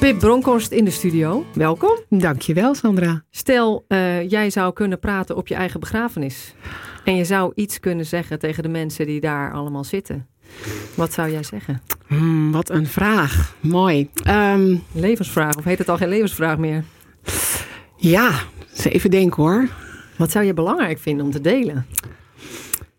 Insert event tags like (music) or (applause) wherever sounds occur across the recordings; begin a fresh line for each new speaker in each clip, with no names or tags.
Pip Bronkhorst in de studio. Welkom.
Dankjewel, Sandra.
Stel, uh, jij zou kunnen praten op je eigen begrafenis. En je zou iets kunnen zeggen tegen de mensen die daar allemaal zitten. Wat zou jij zeggen?
Hmm, wat een vraag. Mooi. Um,
levensvraag, of heet het al geen levensvraag meer?
Ja, even denken hoor.
Wat zou je belangrijk vinden om te delen?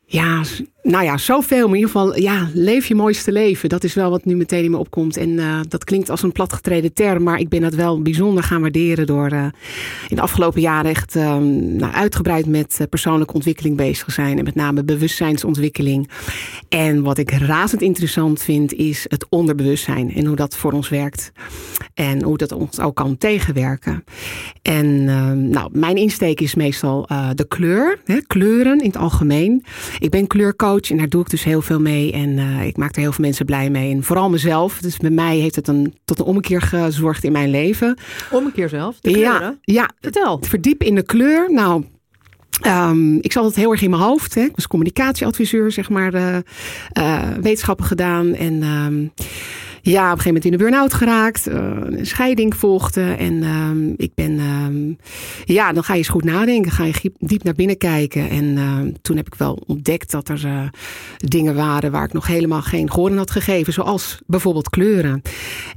Ja, nou ja, zoveel. Maar in ieder geval, ja, leef je mooiste leven. Dat is wel wat nu meteen in me opkomt. En uh, dat klinkt als een platgetreden term. Maar ik ben dat wel bijzonder gaan waarderen door uh, in de afgelopen jaren echt uh, nou, uitgebreid met eh, persoonlijke ontwikkeling bezig te zijn. En met name bewustzijnsontwikkeling. En wat ik razend interessant vind, is het onderbewustzijn. En hoe dat voor ons werkt. En hoe dat ons ook kan tegenwerken. En nou, mijn insteek is meestal de kleur. Hè, kleuren in het algemeen. Ik ben kleurcoach en daar doe ik dus heel veel mee. En uh, ik maak er heel veel mensen blij mee. En vooral mezelf. Dus bij mij heeft het een, tot een ommekeer gezorgd in mijn leven.
Ommekeer zelf? De ja,
ja,
vertel.
Verdiep in de kleur. Nou, Um, ik zat het heel erg in mijn hoofd. Hè. Ik was communicatieadviseur, zeg maar, uh, uh, wetenschappen gedaan. En um, ja, op een gegeven moment in de burn-out geraakt. Uh, een scheiding volgde. En uh, ik ben... Uh, ja, dan ga je eens goed nadenken. Ga je diep naar binnen kijken. En uh, toen heb ik wel ontdekt dat er uh, dingen waren... waar ik nog helemaal geen gehoor had gegeven. Zoals bijvoorbeeld kleuren.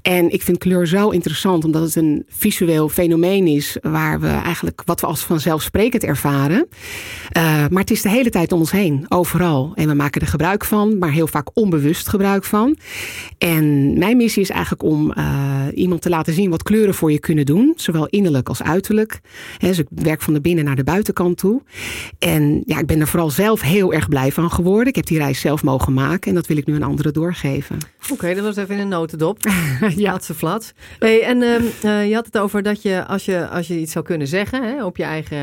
En ik vind kleur zo interessant. Omdat het een visueel fenomeen is... waar we eigenlijk wat we als vanzelfsprekend ervaren. Uh, maar het is de hele tijd om ons heen. Overal. En we maken er gebruik van. Maar heel vaak onbewust gebruik van. En mijn missie is eigenlijk om uh, iemand te laten zien wat kleuren voor je kunnen doen. Zowel innerlijk als uiterlijk. He, dus ik werk van de binnen naar de buitenkant toe. En ja, ik ben er vooral zelf heel erg blij van geworden. Ik heb die reis zelf mogen maken en dat wil ik nu aan anderen doorgeven.
Oké, okay, dat was even in een notendop. (laughs) ja, ze flat. Hey, en uh, uh, je had het over dat je als, je, als je iets zou kunnen zeggen hè, op je eigen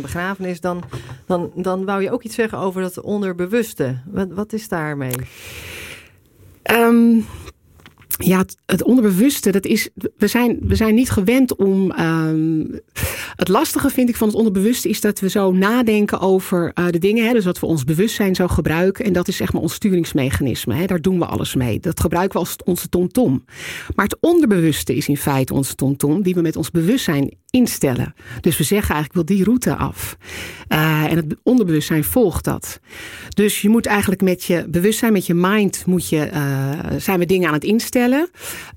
begrafenis, dan, dan, dan wou je ook iets zeggen over dat onderbewuste. Wat, wat is daarmee?
Um, ja, het, onderbewuste, dat is, we, zijn, we zijn niet gewend om. Um, het lastige vind ik van het onderbewuste is dat we zo nadenken over uh, de dingen. Hè, dus dat we ons bewustzijn zo gebruiken. En dat is zeg maar ons sturingsmechanisme. Hè, daar doen we alles mee. Dat gebruiken we als onze tomtom. Maar het onderbewuste is in feite onze tomtom, die we met ons bewustzijn instellen. Dus we zeggen eigenlijk, wil die route af. Uh, en het onderbewustzijn volgt dat. Dus je moet eigenlijk met je bewustzijn, met je mind, moet je, uh, zijn we dingen aan het instellen.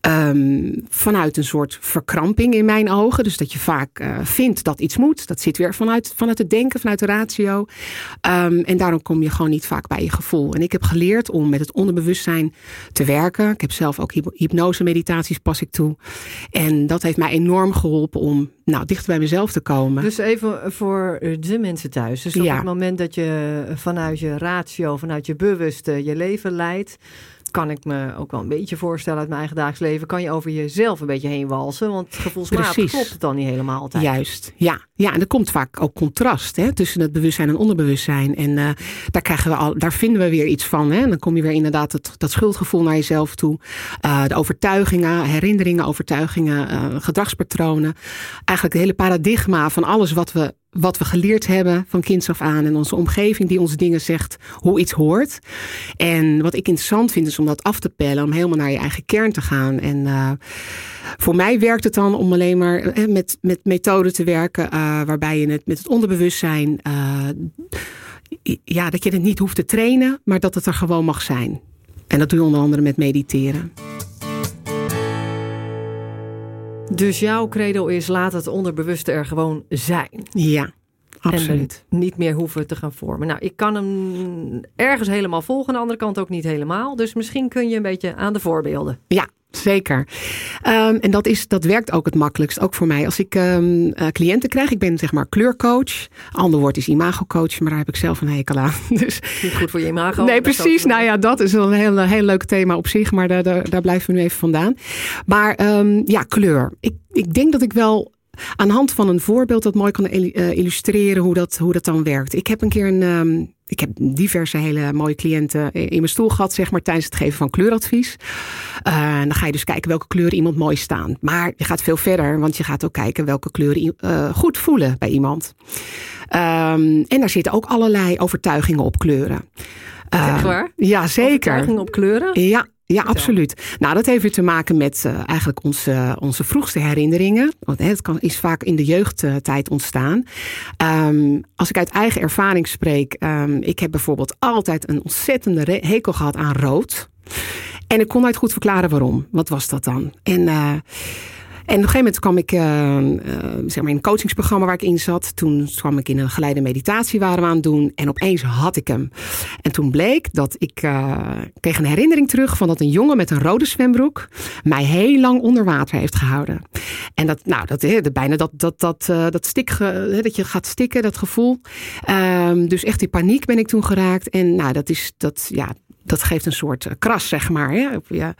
Um, vanuit een soort verkramping in mijn ogen. Dus dat je vaak uh, vindt dat iets moet. Dat zit weer vanuit, vanuit het denken, vanuit de ratio. Um, en daarom kom je gewoon niet vaak bij je gevoel. En ik heb geleerd om met het onderbewustzijn te werken. Ik heb zelf ook hypnose meditaties pas ik toe. En dat heeft mij enorm geholpen om nou, dichter bij mezelf te komen.
Dus even voor de mensen thuis. Dus op ja. het moment dat je vanuit je ratio, vanuit je bewuste je leven leidt, kan ik me ook wel een beetje voorstellen uit mijn eigen dagelijks leven. Kan je over jezelf een beetje heen walsen. Want gevoelsmatig Precies. klopt het dan niet helemaal altijd.
Juist, ja. Ja, en er komt vaak ook contrast hè, tussen het bewustzijn en onderbewustzijn. En uh, daar, krijgen we al, daar vinden we weer iets van. Hè. En dan kom je weer inderdaad het, dat schuldgevoel naar jezelf toe. Uh, de overtuigingen, herinneringen, overtuigingen, uh, gedragspatronen. Eigenlijk het hele paradigma van alles wat we wat we geleerd hebben van kinds af aan en onze omgeving die ons dingen zegt hoe iets hoort. En wat ik interessant vind is om dat af te pellen, om helemaal naar je eigen kern te gaan. En uh, voor mij werkt het dan om alleen maar uh, met, met methoden te werken uh, waarbij je het met het onderbewustzijn, ja, dat je het niet hoeft te trainen, maar dat het er gewoon mag zijn. En dat doe je onder andere met mediteren.
Dus jouw credo is laat het onderbewuste er gewoon zijn.
Ja, absoluut.
En niet meer hoeven te gaan vormen. Nou, ik kan hem ergens helemaal volgen, aan de andere kant ook niet helemaal. Dus misschien kun je een beetje aan de voorbeelden.
Ja, Zeker. Um, en dat, is, dat werkt ook het makkelijkst, ook voor mij. Als ik um, uh, cliënten krijg, ik ben zeg maar kleurcoach. Ander woord is imagocoach, maar daar heb ik zelf een hekel aan. (laughs) Dus,
Niet goed voor je imago.
Nee, precies. Nou ja, dat is een heel, heel leuk thema op zich, maar daar, daar, daar blijven we nu even vandaan. Maar um, ja, kleur. Ik, ik denk dat ik wel aan de hand van een voorbeeld dat mooi kan eh, illustreren hoe dat, hoe dat dan werkt. Ik heb een keer een. Ehm, ik heb diverse hele mooie cliënten in mijn stoel gehad, zeg maar, tijdens het geven van kleuradvies. Uh, dan ga je dus kijken welke kleuren iemand mooi staan. Maar je gaat veel verder, want je gaat ook kijken welke kleuren uh, goed voelen bij iemand. Um, en daar zitten ook allerlei overtuigingen op kleuren.
Uh, waar?
Ja, zeker.
Overtuigingen op kleuren?
Ja, ja, absoluut. Nou, dat heeft weer te maken met uh, eigenlijk onze, onze vroegste herinneringen. Want het kan, is vaak in de jeugdtijd ontstaan. Um, als ik uit eigen ervaring spreek, um, ik heb bijvoorbeeld altijd een ontzettende hekel gehad aan rood. En ik kon nooit goed verklaren waarom. Wat was dat dan? En uh, en op een gegeven moment kwam ik uh, uh, zeg maar in een coachingsprogramma waar ik in zat. Toen kwam ik in een geleide meditatie waren we aan het doen. En opeens had ik hem. En toen bleek dat ik uh, kreeg een herinnering terug van dat een jongen met een rode zwembroek mij heel lang onder water heeft gehouden. En dat, nou, dat, he, bijna dat, dat, dat, dat stik, dat je gaat stikken, dat gevoel. Um, dus echt die paniek ben ik toen geraakt. En nou, dat is, dat, ja, dat geeft een soort kras, zeg maar. Ja. ja.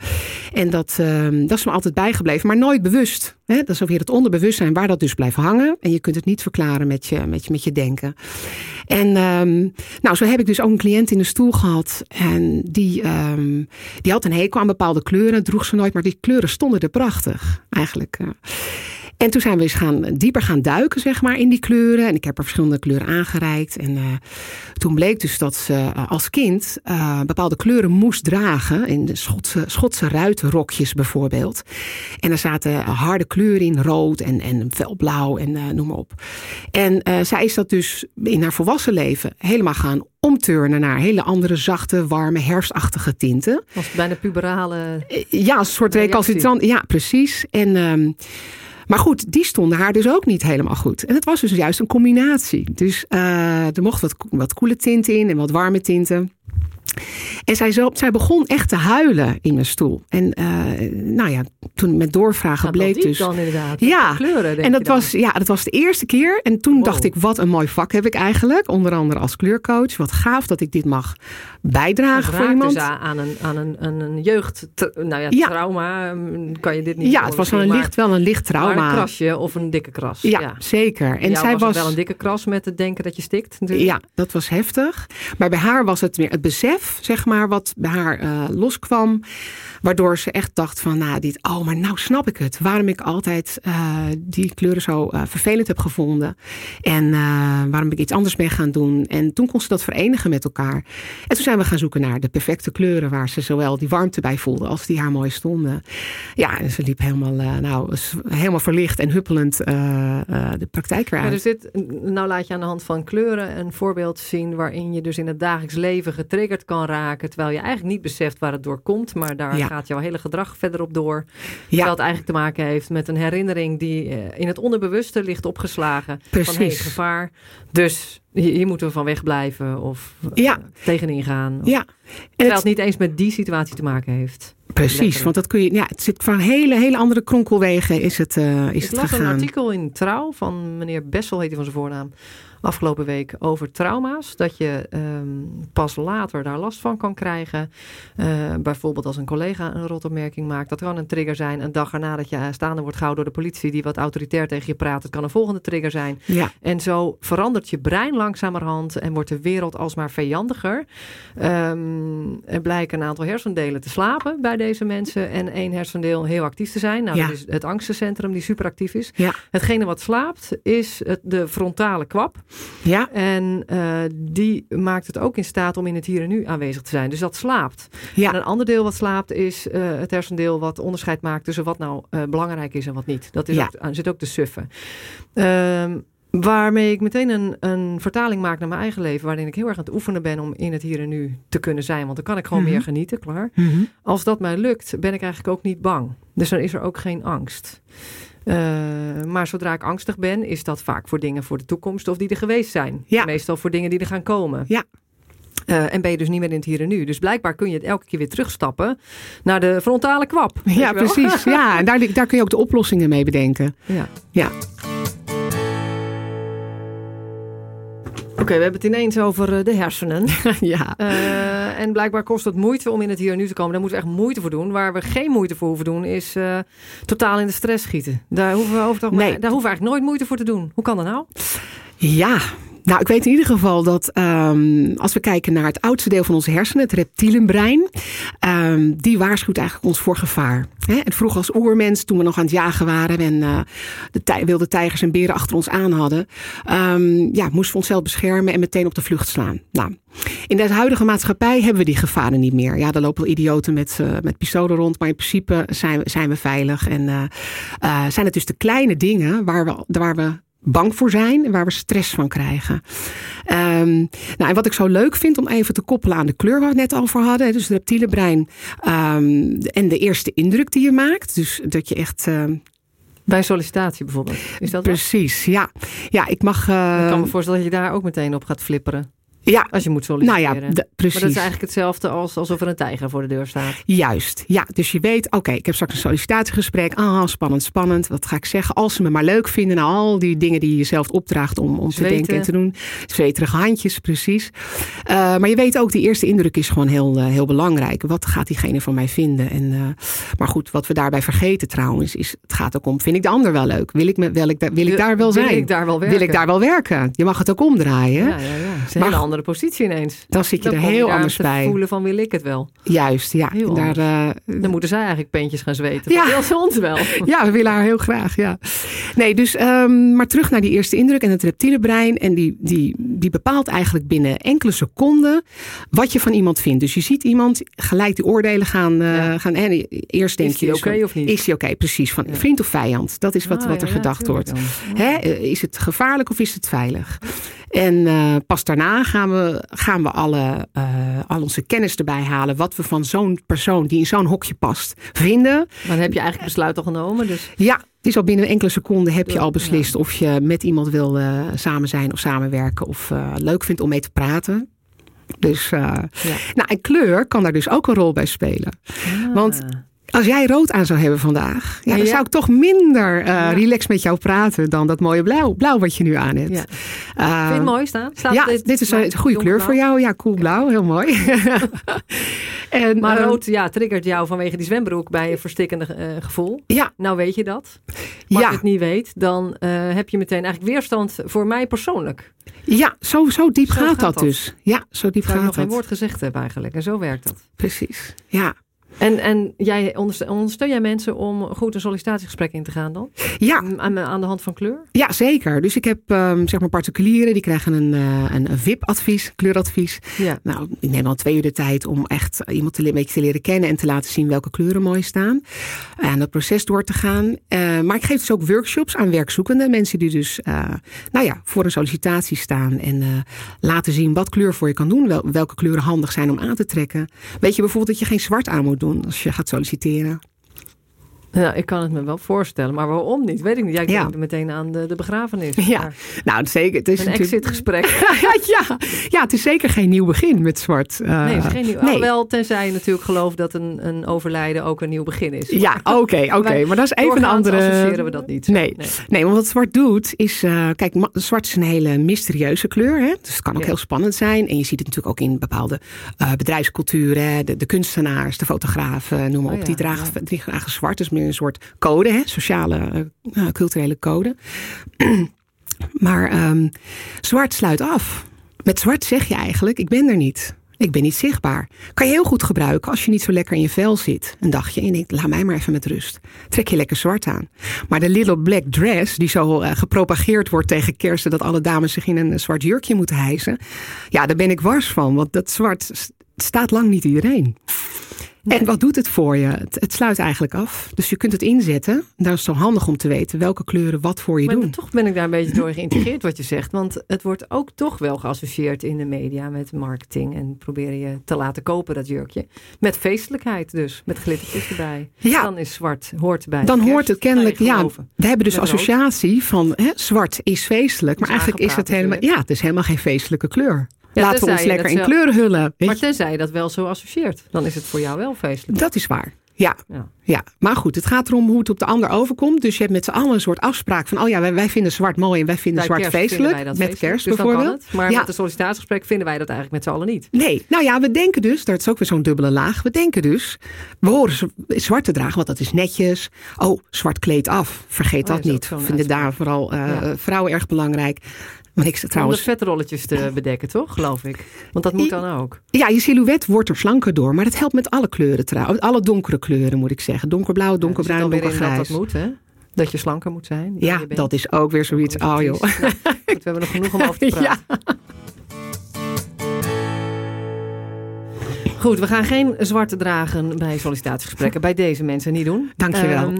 En dat, um, dat is me altijd bijgebleven, maar nooit bewust. Hè? Dat is ook weer het onderbewustzijn waar dat dus blijft hangen. En je kunt het niet verklaren met je, met je, met je denken. En um, nou, zo heb ik dus ook een cliënt in de stoel gehad. En die, um, die had een hekel aan bepaalde kleuren, droeg ze nooit, maar die kleuren stonden er prachtig, eigenlijk. En toen zijn we eens gaan, dieper gaan duiken, zeg maar, in die kleuren. En ik heb er verschillende kleuren aangereikt. En uh, toen bleek dus dat ze uh, als kind uh, bepaalde kleuren moest dragen. In de Schotse, Schotse ruitenrokjes bijvoorbeeld. En er zaten harde kleuren in, rood en, en felblauw en noem maar op. En zij is dat dus in haar volwassen leven helemaal gaan omturnen naar hele andere zachte, warme, herfstachtige tinten.
Was bijna puberale.
Ja, een soort recalcitrant. Ja, precies. En. Um, maar goed, die stonden haar dus ook niet helemaal goed. En het was dus juist een combinatie. Dus uh, er mocht wat, wat koele tinten in en wat warme tinten. En zij, zo, zij begon echt te huilen in mijn stoel. En uh, nou ja, toen met doorvragen
Gaat
bleek dus.
Dan inderdaad.
Ja,
kleuren,
en dat was, ja, dat was de eerste keer. En toen wow. dacht ik, wat een mooi vak heb ik eigenlijk. Onder andere als kleurcoach. Wat gaaf dat ik dit mag bijdragen voor iemand.
Dus aan een, aan een, aan een jeugd, nou ja,
ja,
trauma. Kan je dit niet
Ja, het was wel een licht, wel een licht trauma.
Maar een krasje of een dikke kras.
Ja, ja. zeker. En zij
was,
was
wel een dikke kras met het denken dat je stikt. Natuurlijk.
Ja, dat was heftig. Maar bij haar was het meer het besef, zeg maar, wat bij haar uh, loskwam. Waardoor ze echt dacht van, nou, dit, oh, maar nou snap ik het. Waarom ik altijd uh, die kleuren zo uh, vervelend heb gevonden. En waarom ik iets anders ben gaan doen. En toen kon ze dat verenigen met elkaar. En toen zijn we gaan zoeken naar de perfecte kleuren. Waar ze zowel die warmte bij voelde als die haar mooi stonden. Ja, en ze liep helemaal, nou, helemaal verlicht en huppelend de praktijk weer uit.
Ja, dus dit, nou laat je aan de hand van kleuren een voorbeeld zien. Waarin je dus in het dagelijks leven getriggerd kan raken. Terwijl je eigenlijk niet beseft waar het door komt. Maar daar ja. gaat jouw hele gedrag verder op door. Ja. Het eigenlijk te maken heeft met een herinnering die in het onderbewuste ligt opgeslagen.
Precies.
Van hey, gevaar. Dus hier moeten we van wegblijven of
ja.
uh, tegenin gaan. Of,
ja. En
terwijl het niet eens met die situatie te maken heeft.
Precies, Lekker. want dat kun je. Ja, het zit van hele, hele andere kronkelwegen is het, uh, is
Ik
het
las
gegaan.
een artikel in Trouw van meneer Bessel, heet hij van zijn voornaam. Afgelopen week over trauma's. Dat je um, pas later daar last van kan krijgen. Uh, bijvoorbeeld als een collega een rotopmerking maakt. Dat kan een trigger zijn. Een dag erna dat je staande wordt gehouden door de politie. Die wat autoritair tegen je praat. Het kan een volgende trigger zijn.
Ja.
En zo verandert je brein langzamerhand. En wordt de wereld alsmaar vijandiger. Um, er blijken een aantal hersendelen te slapen bij deze mensen. En één hersendeel heel actief te zijn. Nou,
Ja.
dat is het angstencentrum die superactief is.
Ja.
Hetgene wat slaapt is het, de frontale kwap.
Ja,
En uh, die maakt het ook in staat om in het hier en nu aanwezig te zijn. Dus dat slaapt.
Ja.
En een ander deel wat slaapt is uh, het hersendeel wat onderscheid maakt tussen wat nou uh, belangrijk is en wat niet. Dat is
Ja.
ook, zit ook te suffen. Um, Waarmee ik meteen een, een vertaling maak naar mijn eigen leven. Waarin ik heel erg aan het oefenen ben om in het hier en nu te kunnen zijn. Want dan kan ik gewoon
Mhm.
meer genieten, klaar.
Mhm.
Als dat mij lukt, ben ik eigenlijk ook niet bang. Dus dan is er ook geen angst. Uh, maar zodra ik angstig ben, is dat vaak voor dingen voor de toekomst of die er geweest zijn.
Ja.
Meestal voor dingen die er gaan komen.
Ja.
Uh, en ben je dus niet meer in het hier en nu. Dus blijkbaar kun je het elke keer weer terugstappen naar de frontale kwap.
ja precies. Ja, en daar, (laughs) daar kun je ook de oplossingen mee bedenken.
Ja.
Ja.
Oké, we hebben het ineens over eh, de hersenen. (laughs)
ja.
Uh, en blijkbaar kost het moeite om in het hier en nu te komen. Daar moeten we echt moeite voor doen. Waar we geen moeite voor hoeven doen, is uh, totaal in de stress schieten. Daar hoeven we over nee. daar hoeven we eigenlijk nooit moeite voor te doen. Hoe kan dat nou?
Ja, nou, ik weet in ieder geval dat um, als we kijken naar het oudste deel van onze hersenen, het reptielenbrein, um, die waarschuwt eigenlijk ons voor gevaar. Hè? En vroeger als oermens, toen we nog aan het jagen waren en uh, de wilde tijgers en beren achter ons aan hadden, um, ja, moesten we onszelf beschermen en meteen op de vlucht slaan. Nou, in de huidige maatschappij hebben we die gevaren niet meer. Ja, er lopen wel idioten met, uh, met pistolen rond, maar in principe zijn, zijn we veilig. En uh, zijn het dus de kleine dingen waar we, waar we bang voor zijn en waar we stress van krijgen. Um, nou, en wat ik zo leuk vind om even te koppelen aan de kleur waar we het net over hadden. Dus het reptiele brein um, en de eerste indruk die je maakt. Dus dat je echt... Uh,
bij sollicitatie bijvoorbeeld. Is dat
Precies, wat? ja. Ja, ik mag. Uh,
ik kan me voorstellen dat je daar ook meteen op gaat flipperen.
Ja.
Als je moet solliciteren.
Nou ja, precies.
Maar dat is eigenlijk hetzelfde als alsof er een tijger voor de deur staat.
Juist. Ja, dus je weet, oké, ik heb straks een sollicitatiegesprek. Ah, spannend, spannend. Wat ga ik zeggen? Als ze me maar leuk vinden. Nou, al die dingen die je zelf opdraagt om, om te denken en te doen. Zweterige handjes, precies. Uh, maar je weet ook, die eerste indruk is gewoon heel, uh, heel belangrijk. Wat gaat diegene van mij vinden? En, uh, maar goed, wat we daarbij vergeten trouwens, is het gaat ook om, vind ik de ander wel leuk? Wil ik, me, wil ik, wil ik daar wel zijn?
Wil ik daar wel werken?
Wil ik daar wel werken? Je mag het ook omdraaien.
Ja, ja, ja. Maar, andere positie ineens.
Dan zit je dan er heel
je
anders
te
bij.
voelen van wil ik het wel.
Juist, ja.
Heel
daar, uh,
dan moeten zij eigenlijk pentjes gaan zweten. Ja. Wil ze ons wel. (laughs)
ja, we willen haar heel graag, ja. Nee, dus um, maar terug naar die eerste indruk en het reptiele brein. En die, die, die bepaalt eigenlijk binnen enkele seconden wat je van iemand vindt. Dus je ziet iemand, gelijk die oordelen gaan. Uh, ja. gaan en eerst denk je.
Is oké okay of niet?
Is die oké, okay, precies. Van
Ja.
vriend of vijand. Dat is wat,
Ah,
wat er
ja,
gedacht wordt. Hè? Eh, Is het gevaarlijk of is het veilig? En uh, pas daarna gaan we, gaan we alle, uh, al onze kennis erbij halen. Wat we van zo'n persoon die in zo'n hokje past vinden.
Maar dan heb je eigenlijk besluit al genomen. Dus
Ja, het is al binnen enkele seconden heb je al beslist of je met iemand wil uh, samen zijn of samenwerken. Of uh, leuk vindt om mee te praten. Dus, uh,
Ja.
nou, en kleur kan daar dus ook een rol bij spelen.
Ah.
Want als jij rood aan zou hebben vandaag, ja, dan
Ja.
zou ik toch minder uh,
Ja.
relaxed met jou praten dan dat mooie blauw, blauw wat je nu aan hebt.
Ja.
Uh,
Vind je het mooi staan? Staat
ja, dit, is een goede kleur voor jou. Ja, cool blauw, heel mooi. (laughs) en,
Maar
uh,
rood ja, triggert jou vanwege die zwembroek bij een verstikkende uh, gevoel.
Ja.
Nou weet je dat. Maar als je het niet weet, dan heb je meteen eigenlijk weerstand voor mij persoonlijk.
Ja, zo, zo diep
Zo
gaat,
gaat
dat
dat.
dus. Ja, zo diep
Zou ik
gaat
nog geen
dat.
woord gezegd hebben eigenlijk. En zo werkt dat.
Precies. Ja.
En, en jij ondersteun, jij mensen om goed een sollicitatiegesprek in te gaan dan?
Ja,
Aan, aan de hand van kleur?
Ja, zeker. Dus ik heb um, zeg maar particulieren die krijgen een, uh, een, VIP-advies, kleuradvies.
Ja.
Nou, ik neem dan twee uur de tijd om echt iemand te, een beetje te leren kennen en te laten zien welke kleuren mooi staan. En dat proces door te gaan. Uh, maar ik geef dus ook workshops aan werkzoekenden. Mensen die dus, uh, nou ja, voor een sollicitatie staan en laten zien wat kleur voor je kan doen. Wel, welke kleuren handig zijn om aan te trekken. Weet je bijvoorbeeld dat je geen zwart aan moet doen als je gaat solliciteren.
Ja, ik kan het me wel voorstellen, maar waarom niet? Weet ik niet. Jij
Ja.
denkt meteen aan de, de begrafenis.
Ja,
Maar
nou zeker. Het is
een
natuurlijk-
exitgesprek. (laughs)
ja, ja, het is zeker geen nieuw begin met zwart. Uh,
Nee, het is geen nieuw.
nee.
Alhoewel, tenzij je natuurlijk gelooft dat een, een overlijden ook een nieuw begin is.
Ja, (laughs) oké, oké. Maar dat is even een andere...
associëren we dat niet.
Nee. Nee, want wat zwart doet is... Uh, kijk, zwart is een hele mysterieuze kleur. Hè? Dus het kan ook
Ja.
heel spannend zijn. En je ziet het natuurlijk ook in bepaalde uh, bedrijfsculturen. De, de kunstenaars, de fotografen, noem maar
Oh
op.
ja,
die, dragen, die dragen zwart. Dat een soort code, hè? sociale, uh, culturele code. (clears throat) maar um, zwart sluit af. Met zwart zeg je eigenlijk, ik ben er niet. Ik ben niet zichtbaar. Kan je heel goed gebruiken als je niet zo lekker in je vel zit. Een dagje en denkt, laat mij maar even met rust. Trek je lekker zwart aan. Maar de little black dress, die zo uh, gepropageerd wordt tegen kersen... dat alle dames zich in een zwart jurkje moeten hijsen. Ja, daar ben ik wars van. Want dat zwart staat lang niet iedereen. En wat doet het voor je? Het, het, sluit eigenlijk af. Dus je kunt het inzetten. Daar is het zo handig om te weten welke kleuren wat voor je
maar
doen.
toch ben ik daar een beetje door geïntegreerd wat je zegt. Want het wordt ook toch wel geassocieerd in de media met marketing. En proberen je te laten kopen, dat jurkje. Met feestelijkheid dus. Met glittertjes erbij.
Ja.
Dan is zwart, hoort bij.
Dan hoort het kennelijk, ja. We hebben dus associatie rood. van hè, zwart is feestelijk. Maar eigenlijk is het helemaal, ja, het is helemaal geen feestelijke kleur.
Ja,
Laten we ons lekker in kleuren hullen.
Maar tenzij je dat wel zo associeert, dan is het voor jou wel feestelijk.
Dat is waar. Ja. ja. Ja. maar goed, het gaat erom hoe het op de ander overkomt. Dus je hebt met z'n allen een soort afspraak van... oh ja, wij, wij vinden zwart mooi en wij vinden zwart feestelijk. Met kerst dus bijvoorbeeld.
Maar met een sollicitatiegesprek vinden wij dat eigenlijk met z'n allen niet.
Nee, nou ja, we denken dus, dat is ook weer zo'n dubbele laag. We denken dus, we horen zwart te dragen, want dat is netjes. Oh, zwart kleed af, vergeet oh, dat niet. Vinden daar vooral uh, vrouwen erg belangrijk.
Maar ik trouwens... Om de vetrolletjes te bedekken, toch? Geloof ik. Want dat moet dan ook.
Ja, je silhouet wordt er slanker door. Maar het helpt met alle kleuren trouwens. Alle donkere kleuren moet ik zeggen. Donkerblauw, donkerbruin, ja, donkergrijs.
Dat dat moet, hè? Dat je slanker moet zijn.
Ja, dat is ook weer zoiets. Oh joh.
Nou, we hebben nog genoeg om over te (laughs) praten. Ja. Goed, we gaan geen zwarte dragen bij sollicitatiegesprekken. bij deze mensen niet doen.
Dankjewel. Um,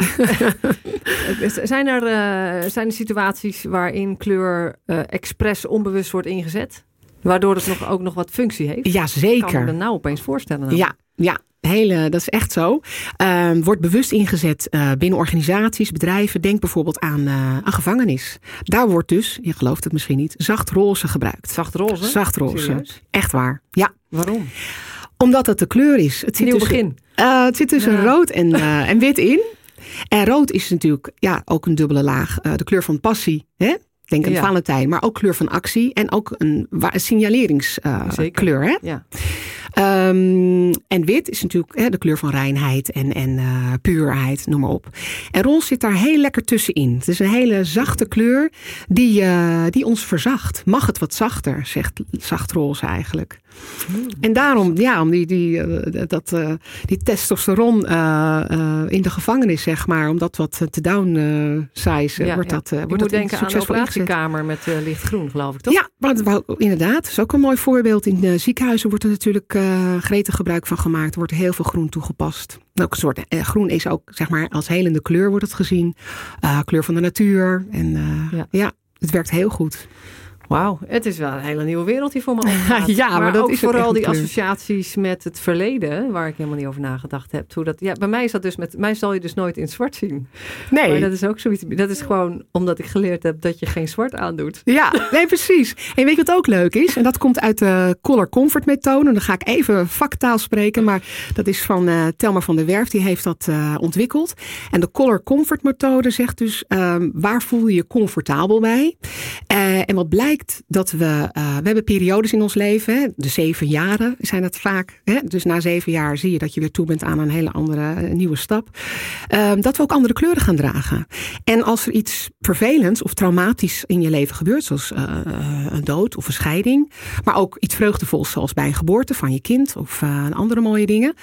(laughs)
zijn, er, uh, zijn er situaties waarin kleur uh, expres onbewust wordt ingezet? Waardoor het nog, ook nog wat functie heeft?
Ja, zeker.
Kan me nou opeens voorstellen.
Nou? Ja, ja, Hele, dat is echt zo. Uh, wordt bewust ingezet uh, binnen organisaties, bedrijven. Denk bijvoorbeeld aan, uh, aan gevangenis. Daar wordt dus, je gelooft het misschien niet, zacht roze gebruikt.
Zacht roze?
Zacht roze. Echt waar. Ja.
Waarom?
Omdat het de kleur is.
Het zit Nieuw tussen, begin.
Uh, het zit tussen ja. rood en, uh, (laughs) en wit in. En rood is natuurlijk ja, ook een dubbele laag. Uh, de kleur van passie. Hè? Denk aan ja. Valentijn. Maar ook kleur van actie. En ook een, een signaleringskleur. hè?
Ja.
Um, en wit is natuurlijk hè, de kleur van reinheid en, en uh, puurheid, noem maar op. En roze zit daar heel lekker tussenin. Het is een hele zachte kleur die, uh, die ons verzacht. Mag het wat zachter, zegt zacht roze eigenlijk. En daarom, ja, om die, die, uh, dat, die testosteron in de gevangenis, zeg maar, om dat wat te downsizen, ja, wordt ja. dat, wordt dat
denken aan de operatiekamer met lichtgroen, geloof ik, toch?
Ja, maar inderdaad. Dat is ook een mooi voorbeeld. In ziekenhuizen wordt er natuurlijk gretig gebruik van gemaakt. Er wordt heel veel groen toegepast. Ook een soort, groen is ook zeg maar als helende kleur wordt het gezien. Uh, kleur van de natuur. En ja. ja, het werkt heel goed.
Wauw, het is wel een hele nieuwe wereld die voor me (laughs) opgaat.
ja, maar, maar dat ook is
vooral die associaties met het verleden, waar ik helemaal niet over nagedacht heb. Hoe dat, ja, bij mij is dat dus met, mij zal je dus nooit in zwart zien.
Nee.
Maar dat is ook zoiets, dat is gewoon omdat ik geleerd heb dat je geen zwart aandoet.
Ja, nee precies. En weet je wat ook leuk is? En dat komt uit de Color Comfort methode. En dan ga ik even vaktaal spreken, maar dat is van uh, Telma van der Werf, die heeft dat uh, ontwikkeld. En de Color Comfort methode zegt dus, um, waar voel je je comfortabel bij? Uh, en wat blijkt dat we, uh, we hebben periodes in ons leven, hè, de zeven jaren zijn het vaak. Hè, dus na zeven jaar zie je dat je weer toe bent aan een hele andere uh, nieuwe stap. Uh, dat we ook andere kleuren gaan dragen. En als er iets vervelends of traumatisch in je leven gebeurt, zoals uh, een dood of een scheiding, maar ook iets vreugdevols, zoals bij een geboorte van je kind of andere mooie dingen,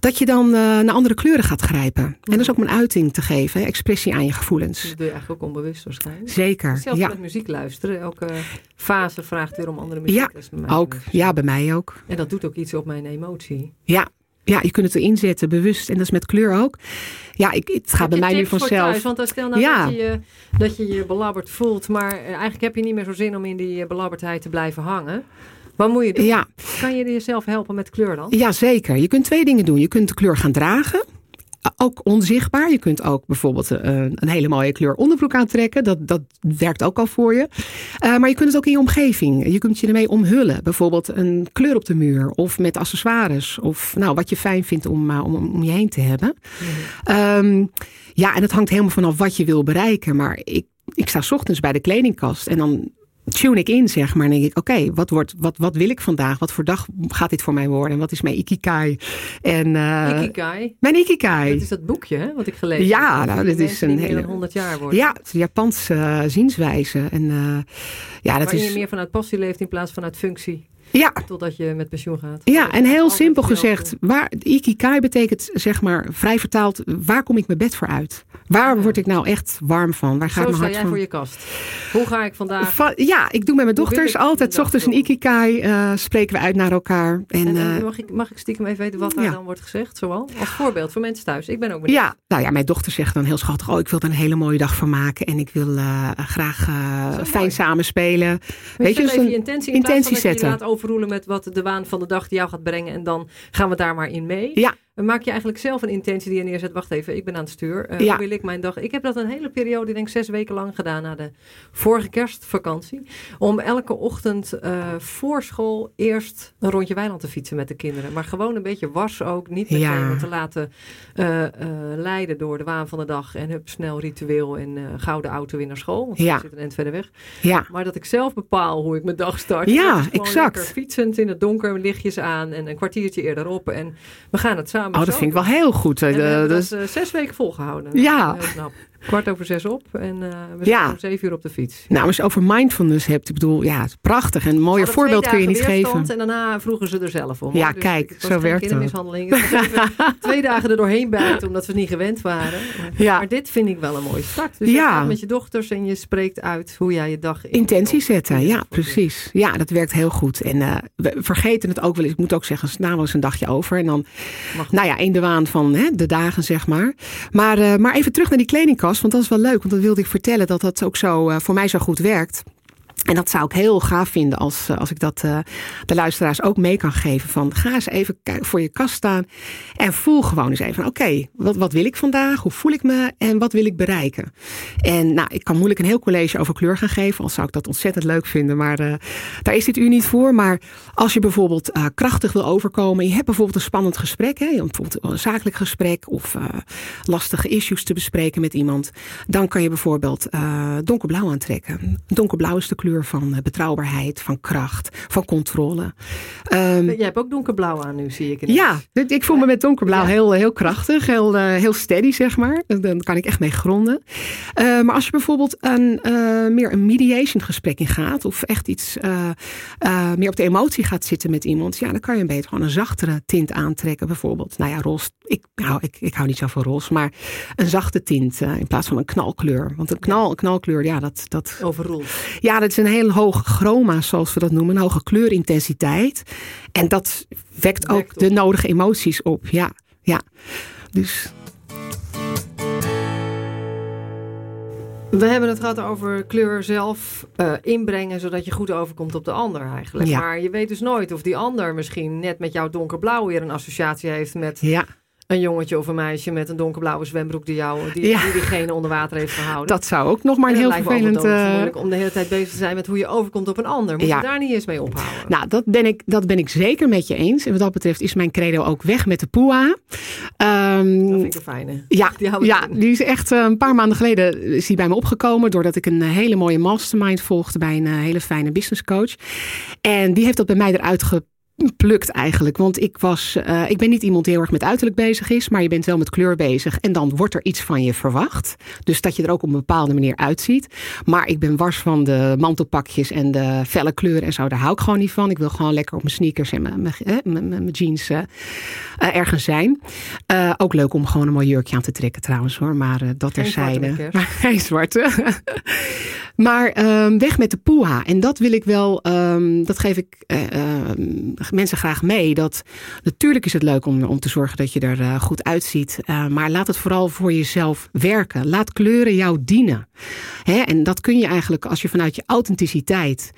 dat je dan naar andere kleuren gaat grijpen. En dat is ook een uiting te geven, expressie aan je gevoelens.
Dat doe je eigenlijk ook onbewust waarschijnlijk.
Zeker.
Zelfs
ja.
met muziek luisteren. Elke fase vraagt weer om andere muziek.
Ja, bij ook. Ja, bij mij ook.
En dat doet ook iets op mijn emotie.
Ja, ja, je kunt het erin zetten, bewust. En dat is met kleur ook. Ja, ik, het gaat bij mij nu vanzelf. Thuis,
want stel nou ja. dat, je, dat je je belabberd voelt, maar eigenlijk heb je niet meer zo zin om in die belabberdheid te blijven hangen. Wat moet je doen? Ja. Kan je jezelf helpen met kleur dan?
Ja, zeker. Je kunt twee dingen doen. Je kunt de kleur gaan dragen ook onzichtbaar. Je kunt ook bijvoorbeeld eh, een hele mooie kleur onderbroek aantrekken. Dat, dat werkt ook al voor je. Uh, maar je kunt het ook in je omgeving. Je kunt je ermee omhullen. Bijvoorbeeld een kleur op de muur. Of met accessoires. Of nou, wat je fijn vindt om, uh, om, om je heen te hebben. Mm um, ja, en het hangt helemaal vanaf wat je wil bereiken. Maar ik, ik sta ochtends bij de kledingkast. En dan tune ik in, zeg maar. En denk ik, oké, wat wat, wat, wat wil ik vandaag? Wat voor dag gaat dit voor mij worden? En wat is mijn ikikai?
En, uh, ikikai?
Mijn ikikai.
Dat is dat boekje, hè, wat ik gelezen
ja, heb. Ja, nou, dit is een hele...
100 jaar worden.
Ja, het is Japanse uh, zienswijze. En, uh, ja, dat
Waarin
is...
je meer vanuit passie leeft in plaats van uit functie.
Ja.
Totdat je met pensioen gaat.
Ja, en heel simpel gezegd, waar, ikikai betekent zeg maar vrij vertaald, waar kom ik mijn bed voor uit? Waar word ik nou echt warm van? Waar gaat
Zo
mijn hart
jij
van?
voor je kast. Hoe ga ik vandaag?
Van, ja, ik doe met mijn dochters altijd, s ochtends een ikikai, uh, spreken we uit naar elkaar. En,
en,
uh,
mag, ik, mag ik stiekem even weten wat daar ja. dan wordt gezegd? Zoal? Als voorbeeld voor mensen thuis. Ik ben ook benieuwd.
Ja, nou ja, mijn dochter zegt dan heel schattig, oh ik wil er een hele mooie dag van maken. En ik wil uh, graag fijn samenspelen.
Weet je, dus een intentie, in intentie zetten. je laat overroelen met wat de waan van de dag jou gaat brengen. En dan gaan we daar maar in mee.
Ja.
Maak je eigenlijk zelf een intentie die je neerzet. Wacht even, ik ben aan het stuur. Uh, Hoe wil ik mijn dag? Ik heb dat een hele periode, ik denk zes weken lang gedaan na de vorige kerstvakantie. Om elke ochtend uh, voor school eerst een rondje weiland te fietsen met de kinderen. Maar gewoon een beetje was ook. Niet meteen ja. te laten uh, leiden door de waan van de dag. En hup, snel ritueel en gouden auto weer naar school. Want ja. zit een eind verder weg.
Ja.
Maar dat ik zelf bepaal hoe ik mijn dag start.
Ja, exact.
Fietsend in het donker, lichtjes aan en een kwartiertje eerder op. En we gaan het samen.
Oh, dat vind ik wel heel goed.
Dus... dat zes weken volgehouden.
Ja.
Heel knap kwart over zes op en uh, we zijn om zeven uur op de fiets.
Nou, als je over mindfulness hebt, ik bedoel, ja, het prachtig. En een mooier voorbeeld kun je niet geven.
En daarna vroegen ze er zelf om.
Ja, dus kijk, zo werkt het. (laughs)
twee dagen er doorheen buiten, omdat we niet gewend waren. Ja. Maar dit vind ik wel een mooie start. Dus je gaat met je dochters en je spreekt uit hoe jij je dag...
Intentie zetten, ja, precies. Ja, dat werkt heel goed. En uh, we vergeten het ook wel eens. Ik moet ook zeggen, het nou eens een dagje over. En dan, nou ja, in de waan van hè, de dagen, zeg maar. Maar, uh, maar even terug naar die kledingkast want dat is wel leuk. Want dat wilde ik vertellen dat dat ook zo uh, voor mij zo goed werkt. En dat zou ik heel gaaf vinden als, eh, als ik dat uh, de luisteraars ook mee kan geven. Van ga eens even voor je kast staan en voel gewoon eens even. Oké, wat, wat wil ik vandaag? Hoe voel ik me? En wat wil ik bereiken? En nou, ik kan moeilijk een heel college over kleur gaan geven. Al zou ik dat ontzettend leuk vinden. Maar uh, daar is dit u niet voor. Maar als je bijvoorbeeld krachtig wil overkomen. Je hebt bijvoorbeeld een spannend gesprek. Hè, bijvoorbeeld een zakelijk gesprek. Of lastige issues te bespreken met iemand. Dan kan je bijvoorbeeld donkerblauw aantrekken. Donkerblauw is de kleur van eh, betrouwbaarheid, van kracht, van controle.
Um, Jij hebt ook donkerblauw aan nu, zie ik.
Ja, ik voel me met donkerblauw heel, heel krachtig, heel, uh, heel steady, zeg maar. Dan kan ik echt mee gronden. Uh, maar als je bijvoorbeeld een, uh, meer een mediation gesprek in gaat, of echt iets meer op de emotie gaat zitten met iemand, ja, dan kan je een beter gewoon een zachtere tint aantrekken, bijvoorbeeld. Nou ja, roze, ik, nou, ik, ik hou niet zo van roze, maar een zachte tint in plaats van een knalkleur. Want een, knal, een knalkleur, ja, dat... dat
Overroelt.
Ja, dat is een heel hoog chroma, zoals we dat noemen, een hoge kleurintensiteit. En dat wekt ook de nodige emoties op. Ja, ja. Dus.
We hebben het gehad over kleur zelf uh, inbrengen, zodat je goed overkomt op de ander eigenlijk. Ja. Maar je weet dus nooit of die ander misschien net met jouw donkerblauw weer een associatie heeft met
ja
een jongetje of een meisje met een donkerblauwe zwembroek die jou die, die diegene onder water heeft gehouden.
Dat zou ook nog maar een heel vervelend...
Moeilijk om de hele tijd bezig te zijn met hoe je overkomt op een ander. Moet je daar niet eens mee ophouden?
Nou, dat ben, ik, dat ben ik zeker met je eens. En wat dat betreft is mijn credo ook weg met de poeha. Um,
dat vind ik een fijne.
Ja, die, ja, die is echt uh, een paar maanden geleden is die bij me opgekomen. Doordat ik een hele mooie mastermind volgde bij een hele fijne business coach. En die heeft dat bij mij eruit ge plukt eigenlijk. Want ik, was, uh, ik ben niet iemand die heel erg met uiterlijk bezig is, maar je bent wel met kleur bezig. En dan wordt er iets van je verwacht. Dus dat je er ook op een bepaalde manier uitziet. Maar ik ben wars van de mantelpakjes en de felle kleuren en zo. Daar hou ik gewoon niet van. Ik wil gewoon lekker op mijn sneakers en mijn, mijn, mijn jeans uh, ergens zijn. Uh, ook leuk om gewoon een mooi jurkje aan te trekken trouwens hoor. Maar dat terzijde. Maar geen zwarte. (laughs) maar um, weg met de poeha. En dat wil ik wel, um, dat geef ik mensen graag mee. Dat natuurlijk is het leuk om, om te zorgen dat je er uh, goed uitziet. Uh, maar laat het vooral voor jezelf werken. Laat kleuren jou dienen. Hè? En dat kun je eigenlijk als je vanuit je authenticiteit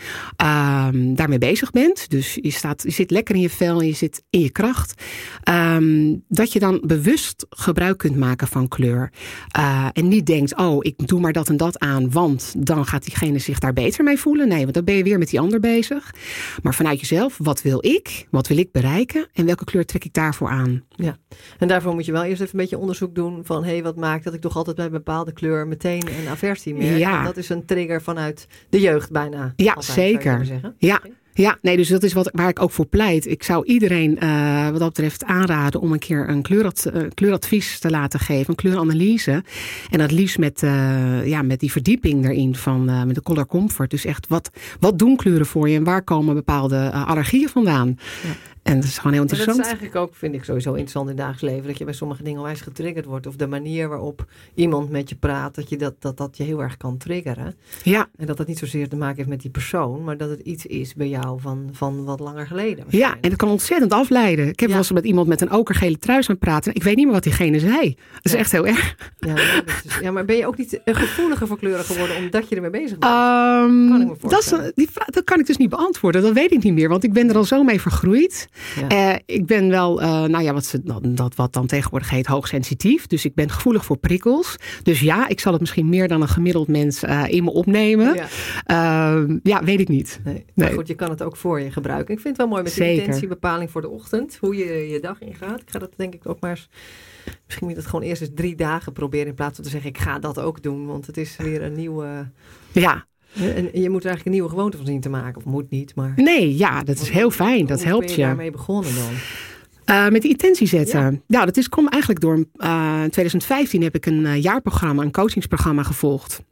um, daarmee bezig bent. Dus je, staat, je zit lekker in je vel en je zit in je kracht. Um, dat je dan bewust gebruik kunt maken van kleur. Uh, en niet denkt, oh, ik doe maar dat en dat aan, want dan gaat diegene zich daar beter mee voelen. Nee, want dan ben je weer met die ander bezig. Maar vanuit jezelf, wat wil ik? Wat wil ik bereiken? En welke kleur trek ik daarvoor aan?
Ja, en daarvoor moet je wel eerst even een beetje onderzoek doen van, hé, hey, wat maakt dat ik toch altijd bij een bepaalde kleur meteen een aversie Ja. dat is een trigger vanuit de jeugd bijna.
Ja, altijd, zeker. Ja. Ja, nee, dus dat is wat, waar ik ook voor pleit. Ik zou iedereen uh, wat dat betreft aanraden om een keer een kleurad, uh, kleuradvies te laten geven, een kleuranalyse. En dat liefst met, uh, ja, met die verdieping erin van met de color comfort. Dus echt, wat, wat doen kleuren voor je en waar komen bepaalde allergieën vandaan? Ja. En dat is gewoon heel interessant.
dat is eigenlijk ook, vind ik sowieso interessant in het dagelijks leven. Dat je bij sommige dingen onwijs getriggerd wordt. Of de manier waarop iemand met je praat. Dat je dat, dat, dat je heel erg kan triggeren.
Ja.
En dat dat niet zozeer te maken heeft met die persoon. Maar dat het iets is bij jou van, van wat langer geleden.
Ja, en het kan ontzettend afleiden. Ik heb
Ja.
wel eens met iemand met een okergele truis aan het praten. Ik weet niet meer wat diegene zei. Dat is
Ja.
echt heel erg.
Ja, dat is dus- ja, maar ben je ook niet gevoeliger voor kleuren geworden omdat je ermee bezig bent?
Ehm,
Kan ik me
dat, is,
voorstellen.
die vraag, dat kan ik dus niet beantwoorden. Dat weet ik niet meer. Want ik ben er al zo mee vergroeid.
Ja.
Eh, ik ben wel, eh, nou ja, wat, ze, dat, wat dan tegenwoordig heet hoogsensitief. Dus ik ben gevoelig voor prikkels. Dus ja, ik zal het misschien meer dan een gemiddeld mens eh, in me opnemen.
ja.
Ja, weet ik niet.
Nee. Maar goed, je kan het ook voor je gebruiken. Ik vind het wel mooi met de intentiebepaling voor de ochtend. Hoe je je dag ingaat. Ik ga dat denk ik ook maar eens... Misschien moet je dat gewoon eerst eens drie dagen proberen. In plaats van te zeggen, ik ga dat ook doen. Want het is weer een nieuwe...
Ja,
En je moet er eigenlijk een nieuwe gewoonte van zien te maken. Of moet niet, maar...
nee, ja, dat is heel fijn. Dat
Hoe
helpt
ben je
je.
daarmee begonnen dan?
Eh, met die intentie zetten. Ja, dat is, kwam eigenlijk door. eh, in 2015 heb ik een eh, jaarprogramma, een coachingsprogramma gevolgd.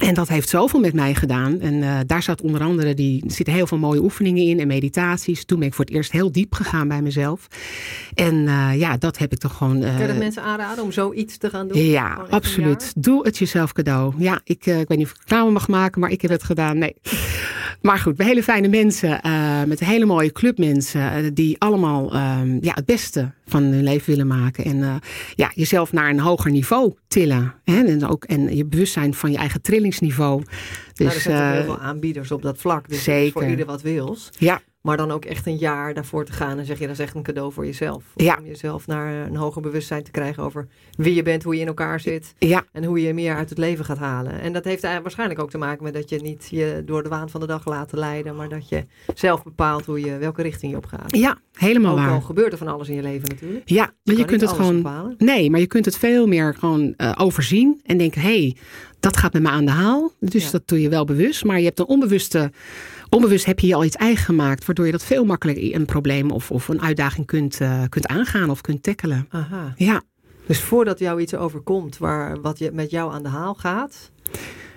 En dat heeft zoveel met mij gedaan. En eh, daar zat onder andere, die, zitten heel veel mooie oefeningen in en meditaties. Toen ben ik voor het eerst heel diep gegaan bij mezelf. En eh, ja, dat heb ik toch gewoon.
je dat mensen aanraden om zoiets te gaan doen?
ja, absoluut. Doe het jezelf cadeau. Ja, ik, ik weet niet of ik reclame mag maken, maar ik heb het gedaan. Nee. Maar goed, hele fijne mensen, eh, met hele mooie clubmensen, eh, die allemaal ehm, ja, het beste van hun leven willen maken. En eh, ja, jezelf naar een hoger niveau tillen. Hè? En, ook, en je bewustzijn van je eigen trillingsniveau.
jaar? Nou, er
Dus
zijn heel veel aanbieders op dat vlak. Dus is voor
zeker.
ieder wat wils.
ja,
Maar dan ook echt een jaar daarvoor te gaan en zeg je dat is echt een cadeau voor jezelf.
Ja.
Om jezelf naar een hoger bewustzijn te krijgen over wie je bent, hoe je in elkaar zit
ja,
en hoe je meer uit het leven gaat halen. En dat heeft waarschijnlijk ook te maken met dat je niet je door de waan van de dag laat leiden, maar dat je zelf bepaalt hoe je, welke richting je op gaat.
ja, helemaal
ook al
waar.
gebeurt er van alles in je leven natuurlijk.
Ja, maar je kunt het gewoon.
bepalen.
Nee, maar je kunt het veel meer gewoon eh, overzien en denken: hé, hey, dat gaat met me aan de haal. Dus
Ja.
dat doe je wel bewust. Maar je hebt een onbewuste. Onbewust heb je je al iets eigen gemaakt, waardoor je dat veel makkelijker een probleem of, of een uitdaging kunt, eh, kunt aangaan of kunt tackelen.
Aha.
Ja,
Dus voordat jou iets overkomt waar, wat je, met jou aan de haal gaat,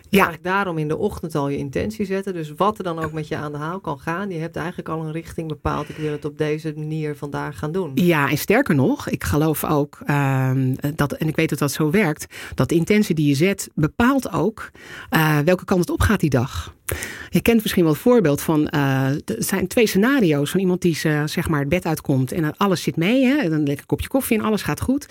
ja,
Eigenlijk daarom in de ochtend al je intentie zetten. Dus wat er dan ook met je aan de haal kan gaan. Je hebt eigenlijk al een richting bepaald. Ik wil het op deze manier vandaag gaan doen.
ja, en sterker nog, ik geloof ook ehm, dat, en ik weet dat dat zo werkt, dat de intentie die je zet bepaalt ook eh, welke kant het op gaat die dag. Je kent misschien wel het voorbeeld van, eh, er zijn twee scenario's van iemand die ze, zeg maar het bed uitkomt en alles zit mee, hè, en dan lekker kopje koffie en alles gaat goed.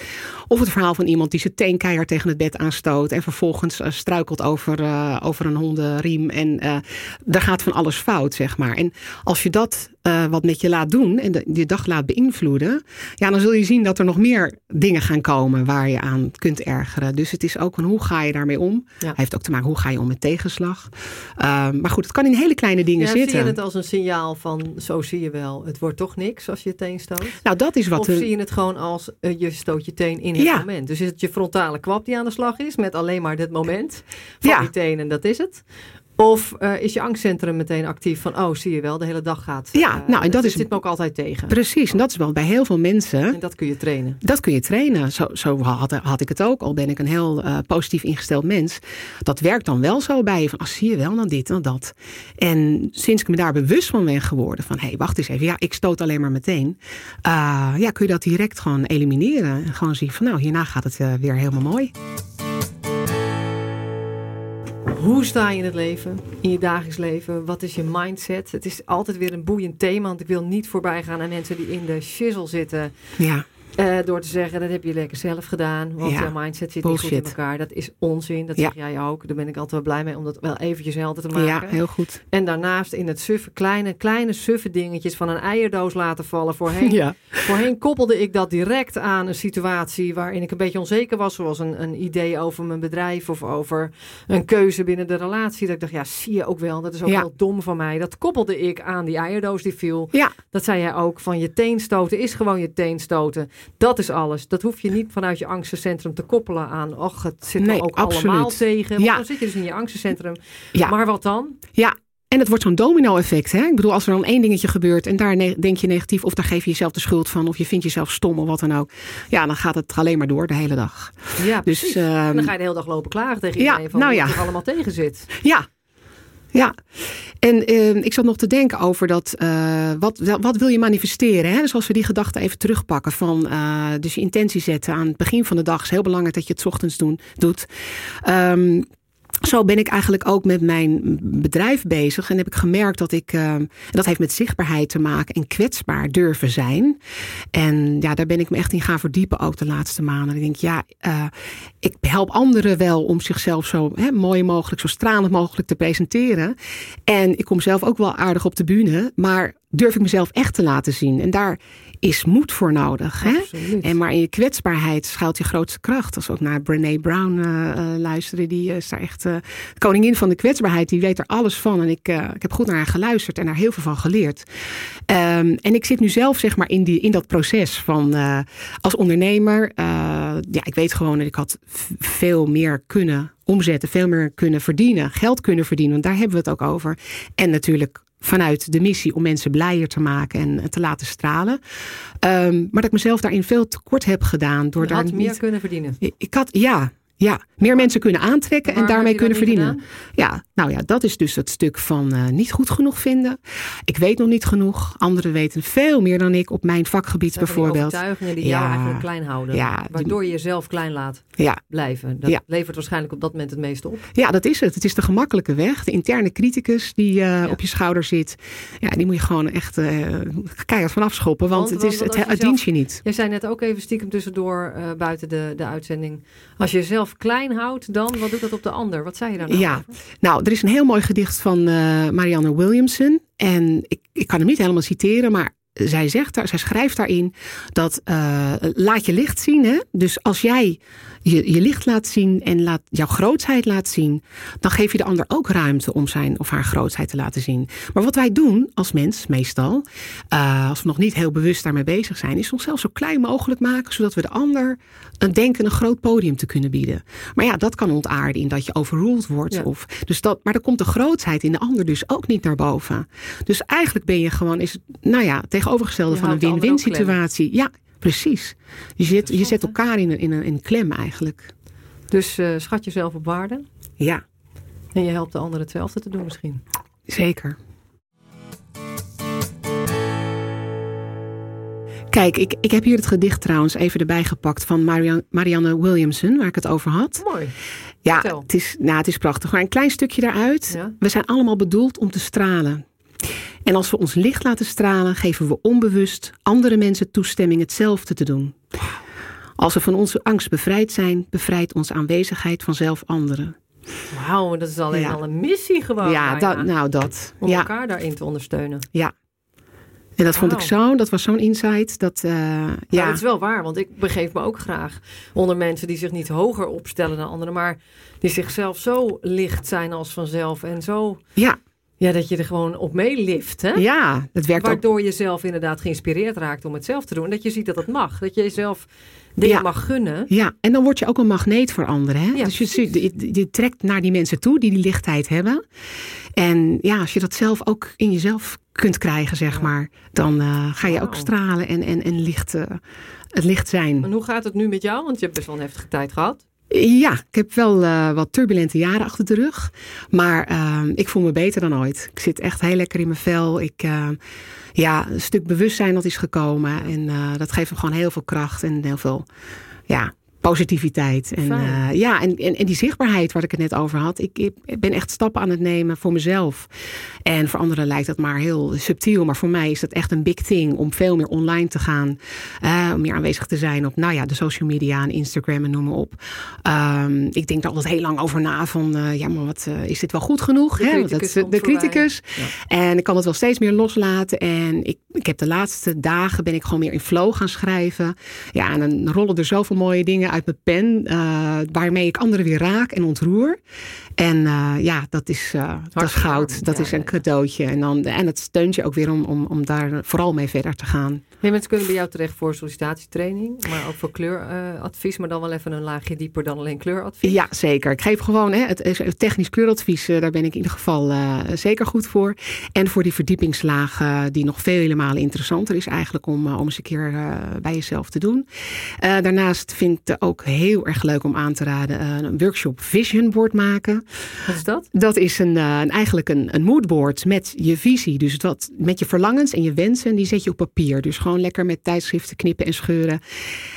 Of het verhaal van iemand die zijn teen keihard tegen het bed aanstoot en vervolgens eh, struikelt over, eh, over een hondenriem en daar gaat van alles fout, zeg maar. En als je dat eh, wat met je laat doen en de, je dag laat beïnvloeden, ja, dan zul je zien dat er nog meer dingen gaan komen waar je aan kunt ergeren. Dus het is ook een hoe ga je daarmee om?
Ja.
Heeft ook te maken hoe ga je om met tegenslag. Ehm, maar goed, het kan in hele kleine dingen
Ja,
zitten.
zie je het als een signaal van, zo zie je wel, het wordt toch niks als je je teen stoot?
Nou, dat is wat.
of
de-
zie je het gewoon als, eh, je stoot je teen in het
Ja.
moment? Dus is het je frontale kwap die aan de slag is, met alleen maar dit moment van
Ja.
die teen en dat is het? Of eh, is je angstcentrum meteen actief van, oh zie je wel, de hele dag gaat.
Ja,
eh,
nou, en dat is-
zit me ook altijd tegen.
Precies, en dat is wel bij heel veel mensen.
En dat kun je trainen.
Dat kun je trainen. Zo, zo had, had ik het ook. Al ben ik een heel eh, positief ingesteld mens. Dat werkt dan wel zo bij je. Van, ah, zie je wel, dan dit en dat. En sinds ik me daar bewust van ben geworden. Van, hé, hey, wacht eens even. Ja, ik stoot alleen maar meteen. ja, kun je dat direct gewoon elimineren. En gewoon zien van, nou, hierna gaat het weer helemaal mooi.
Hoe sta je in het leven, in je dagelijks leven? Wat is je mindset? Het is altijd weer een boeiend thema, want ik wil niet voorbij gaan aan mensen die in de shizzle zitten.
Ja,
eh, door te zeggen, dat heb je lekker zelf gedaan, want
Ja,
jouw mindset zit niet goed in elkaar. Dat is onzin, dat
Ja.
zeg jij ook. Daar ben ik altijd wel blij mee om dat wel eventjes helder te maken.
ja, heel goed.
En daarnaast in het suffe, kleine, kleine suffe dingetjes van een eierdoos laten vallen. Voorheen, (laughs)
Ja,
voorheen koppelde ik dat direct aan een situatie waarin ik een beetje onzeker was. Zoals een, een idee over mijn bedrijf of over een keuze binnen de relatie. Dat ik dacht, ja, zie je ook wel. Dat is ook wel dom van mij. Dat koppelde ik aan die eierdoos die viel.
ja,
Dat zei jij ook, van je teen stoten is gewoon je teen stoten. Dat is alles. Dat hoef je niet vanuit je angstencentrum te koppelen aan... och, het zit
Nee,
ook
absoluut.
allemaal tegen. Want
Ja.
dan zit je dus in je angstencentrum.
ja.
Maar wat dan?
Ja, en het wordt zo'n domino-effect. Hè? Ik bedoel, als er dan één dingetje gebeurt en daar denk je negatief, of daar geef je jezelf de schuld van, of je vindt jezelf stom of wat dan ook. Ja, dan gaat het alleen maar door de hele dag.
Ja,
Dus
precies.
ehm,
en dan ga je de hele dag lopen klagen tegen
ja,
iedereen van
nou ja.
het er allemaal tegen zit.
ja. Ja, en eh, ik zat nog te denken over dat, eh, wat, wat wil je manifesteren? Hè? Dus als we die gedachte even terugpakken van, eh, dus je intentie zetten aan het begin van de dag is heel belangrijk dat je het ochtends doen, doet. Ehm, zo ben ik eigenlijk ook met mijn bedrijf bezig. En heb ik gemerkt dat ik, uh, dat heeft met zichtbaarheid te maken en kwetsbaar durven zijn. En ja, daar ben ik me echt in gaan verdiepen ook de laatste maanden. Ik denk, ja, uh, ik help anderen wel om zichzelf zo hè, mooi mogelijk, zo stralend mogelijk te presenteren. En ik kom zelf ook wel aardig op de bühne, maar durf ik mezelf echt te laten zien. En daar is moed voor nodig. Hè? En maar in je kwetsbaarheid schuilt je grootste kracht. Als we ook naar Brene Brown uh, luisteren, die is daar echt uh, koningin van de kwetsbaarheid. Die weet er alles van. En ik, ik heb goed naar haar geluisterd en daar heel veel van geleerd. Um, en ik zit nu zelf zeg maar in, die, in dat proces van als ondernemer. ja, ik weet gewoon dat ik had veel meer kunnen omzetten, veel meer kunnen verdienen, geld kunnen verdienen. Want daar hebben we het ook over. En natuurlijk vanuit de missie om mensen blijer te maken en te laten stralen. Um, maar dat ik mezelf daarin veel tekort heb gedaan. Door
Je
daar
had meer
niet...
kunnen verdienen.
Ik had, ja, ja, meer mensen kunnen aantrekken en daarmee kunnen verdienen. Ja, nou ja, dat is dus het stuk van uh, niet goed genoeg vinden. Ik weet nog niet genoeg. Anderen weten veel meer dan ik op mijn vakgebied
dat
bijvoorbeeld.
overtuigingen die ja, jou eigenlijk klein houden.
Ja,
waardoor je jezelf klein laat
ja.
blijven. Dat levert waarschijnlijk op dat moment het meeste op.
Ja, dat is het. Het is de gemakkelijke weg. De interne criticus die uh, op je schouder zit. Ja, die moet je gewoon echt uh, keihard van afschoppen. Want,
Want-
het, is,
want
het, het
zelf-
dient je niet.
Jij zei net ook even stiekem tussendoor buiten de, de uitzending. Als je jezelf klein houdt, dan wat doet dat op de ander? Wat zei je daar nou
Ja.
over?
Nou, er is een heel mooi gedicht van uh, Marianne Williamson. En ik, ik kan hem niet helemaal citeren, maar zij zegt daar, zij schrijft daarin dat uh, laat je licht zien. Hè? Dus als jij je, je licht laat zien en laat, jouw grootheid laat zien, dan geef je de ander ook ruimte om zijn of haar grootheid te laten zien. Maar wat wij doen als mens, meestal, uh, als we nog niet heel bewust daarmee bezig zijn, is onszelf zo klein mogelijk maken, zodat we de ander een denken een groot podium te kunnen bieden. Maar ja, dat kan ontaarden in dat je overruled wordt.
Ja.
Of, dus dat, maar dan komt de grootheid in de ander dus ook niet naar boven. Dus eigenlijk ben je gewoon, is, nou ja, tegenovergestelde
Je
van een win-win situatie. Ja, precies. Je zet, je zet elkaar in een, in, een, in klem eigenlijk.
Dus uh, schat jezelf op waarde.
Ja,
En je helpt de ander hetzelfde te doen misschien.
zeker. Kijk, ik, ik heb hier het gedicht trouwens even erbij gepakt van Marianne, Marianne Williamson, waar ik het over had.
Mooi.
Ja,
Vertel.
het is, nou, het is prachtig. Maar een klein stukje daaruit.
Ja.
We zijn allemaal bedoeld om te stralen. En als we ons licht laten stralen, geven we onbewust andere mensen toestemming hetzelfde te doen. Als we van onze angst bevrijd zijn, bevrijdt onze aanwezigheid vanzelf anderen.
Wauw, dat is alleen
Ja.
al een missie gewoon.
ja,
bijna.
dat, nou dat.
Om
Ja,
elkaar daarin te ondersteunen.
ja. En dat vond ik zo, dat was zo'n insight. Dat, uh,
Ja,
ja,
dat is wel waar, want ik begeef me ook graag onder mensen die zich niet hoger opstellen dan anderen, maar die zichzelf zo licht zijn als vanzelf en zo,
ja,
ja, dat je er gewoon op meelift, hè?
ja, dat werkt ook.
Waardoor je zelf inderdaad geïnspireerd raakt om het zelf te doen. En dat je ziet dat het mag. Dat je jezelf dingen
Ja.
mag gunnen.
Ja, en dan word je ook een magneet voor anderen. Hè?
Ja,
dus je, je, je trekt naar die mensen toe die die lichtheid hebben. En ja, als je dat zelf ook in jezelf kunt krijgen, zeg
Ja.
maar, dan uh, ga je ook stralen en, en, en licht, uh, het licht zijn.
En hoe gaat het nu met jou? Want je hebt best wel een heftige tijd gehad.
Ja, ik heb wel uh, wat turbulente jaren achter de rug. Maar uh, ik voel me beter dan ooit. Ik zit echt heel lekker in mijn vel. Ik, uh, ja, een stuk bewustzijn dat is gekomen. En uh, dat geeft me gewoon heel veel kracht en heel veel ja, positiviteit. En, uh, ja, en, en, en, die zichtbaarheid waar ik het net over had. Ik, ik, ben echt stappen aan het nemen voor mezelf. En voor anderen lijkt dat maar heel subtiel. Maar voor mij is dat echt een big thing om veel meer online te gaan. Uh, om meer aanwezig te zijn op nou ja, de social media en Instagram en noem maar op. Um, ik denk er altijd heel lang over na van uh, ja, maar wat is dit wel goed genoeg?
De
hè?
criticus.
Dat, de criticus.
Ja.
En ik kan het wel steeds meer loslaten. En ik, ik heb de laatste dagen ben ik gewoon meer in flow gaan schrijven. Ja, en dan rollen er zoveel mooie dingen uit mijn pen. Uh, waarmee ik anderen weer raak en ontroer. En uh, ja, dat is, dat is goud. Dat
ja,
is een cadeautje. En, dan, en het steunt je ook weer om, om, om daar vooral mee verder te gaan.
Mensen kunnen bij jou terecht voor sollicitatietraining, maar ook voor kleuradvies, maar dan wel even een laagje dieper dan alleen kleuradvies.
Ja, zeker. Ik geef gewoon hè, het, technisch kleuradvies, daar ben ik in ieder geval uh, zeker goed voor. En voor die verdiepingslaag, uh, die nog vele malen interessanter is eigenlijk om, uh, om eens een keer bij jezelf te doen. daarnaast vind ik ook heel erg leuk om aan te raden. Uh, een workshop Vision Board maken.
Wat is dat?
Dat is een, uh, een eigenlijk een, een moodboard met je visie. Dus wat, met je verlangens en je wensen, die zet je op papier. Dus gewoon lekker met tijdschriften knippen en scheuren.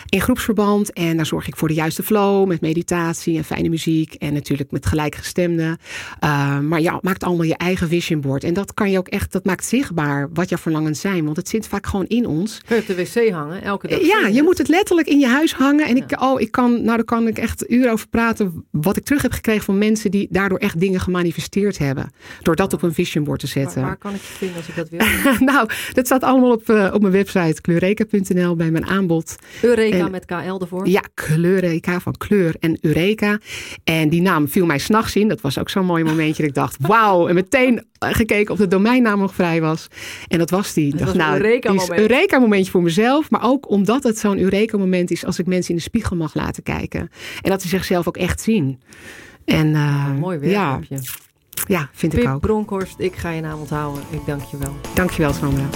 In groepsverband. En daar zorg ik voor de juiste flow met meditatie en fijne muziek. En natuurlijk met gelijkgestemden. Uh, maar ja, maakt allemaal je eigen vision board. En dat kan je ook echt, dat maakt zichtbaar wat jouw verlangens zijn. Want het zit vaak gewoon in ons.
Je op de wc hangen, elke dag.
Ja, je moet het letterlijk in je huis hangen. En ik, oh, ik kan, nou, daar kan ik echt uren over praten. Wat ik terug heb gekregen van mensen die daardoor echt dingen gemanifesteerd hebben. Door dat op een vision board te zetten.
Waar, waar kan ik je vinden als ik dat wil? (laughs)
nou, dat staat allemaal op, uh, op mijn website kleureka.nl bij mijn aanbod.
Eureka en, met KL ervoor?
Ja, Kleureka van kleur en Eureka. En die naam viel mij s'nachts in. Dat was ook zo'n mooi momentje. dat ik dacht, (laughs) wauw. En meteen gekeken of de domeinnaam nog vrij was. En dat was die.
Dat
dacht,
was
nou,
een Eureka-moment.
Eureka-momentje voor mezelf. Maar ook omdat het zo'n Eureka-moment is als ik mensen in de spiegel mag laten kijken. En dat ze zichzelf ook echt zien. En, uh,
mooi weer
ja,
heb je.
Ja, vind
Pip
ik ook.
Bronkhorst, ik ga je naam onthouden. Ik dank je wel.
Dank je wel, Sandra.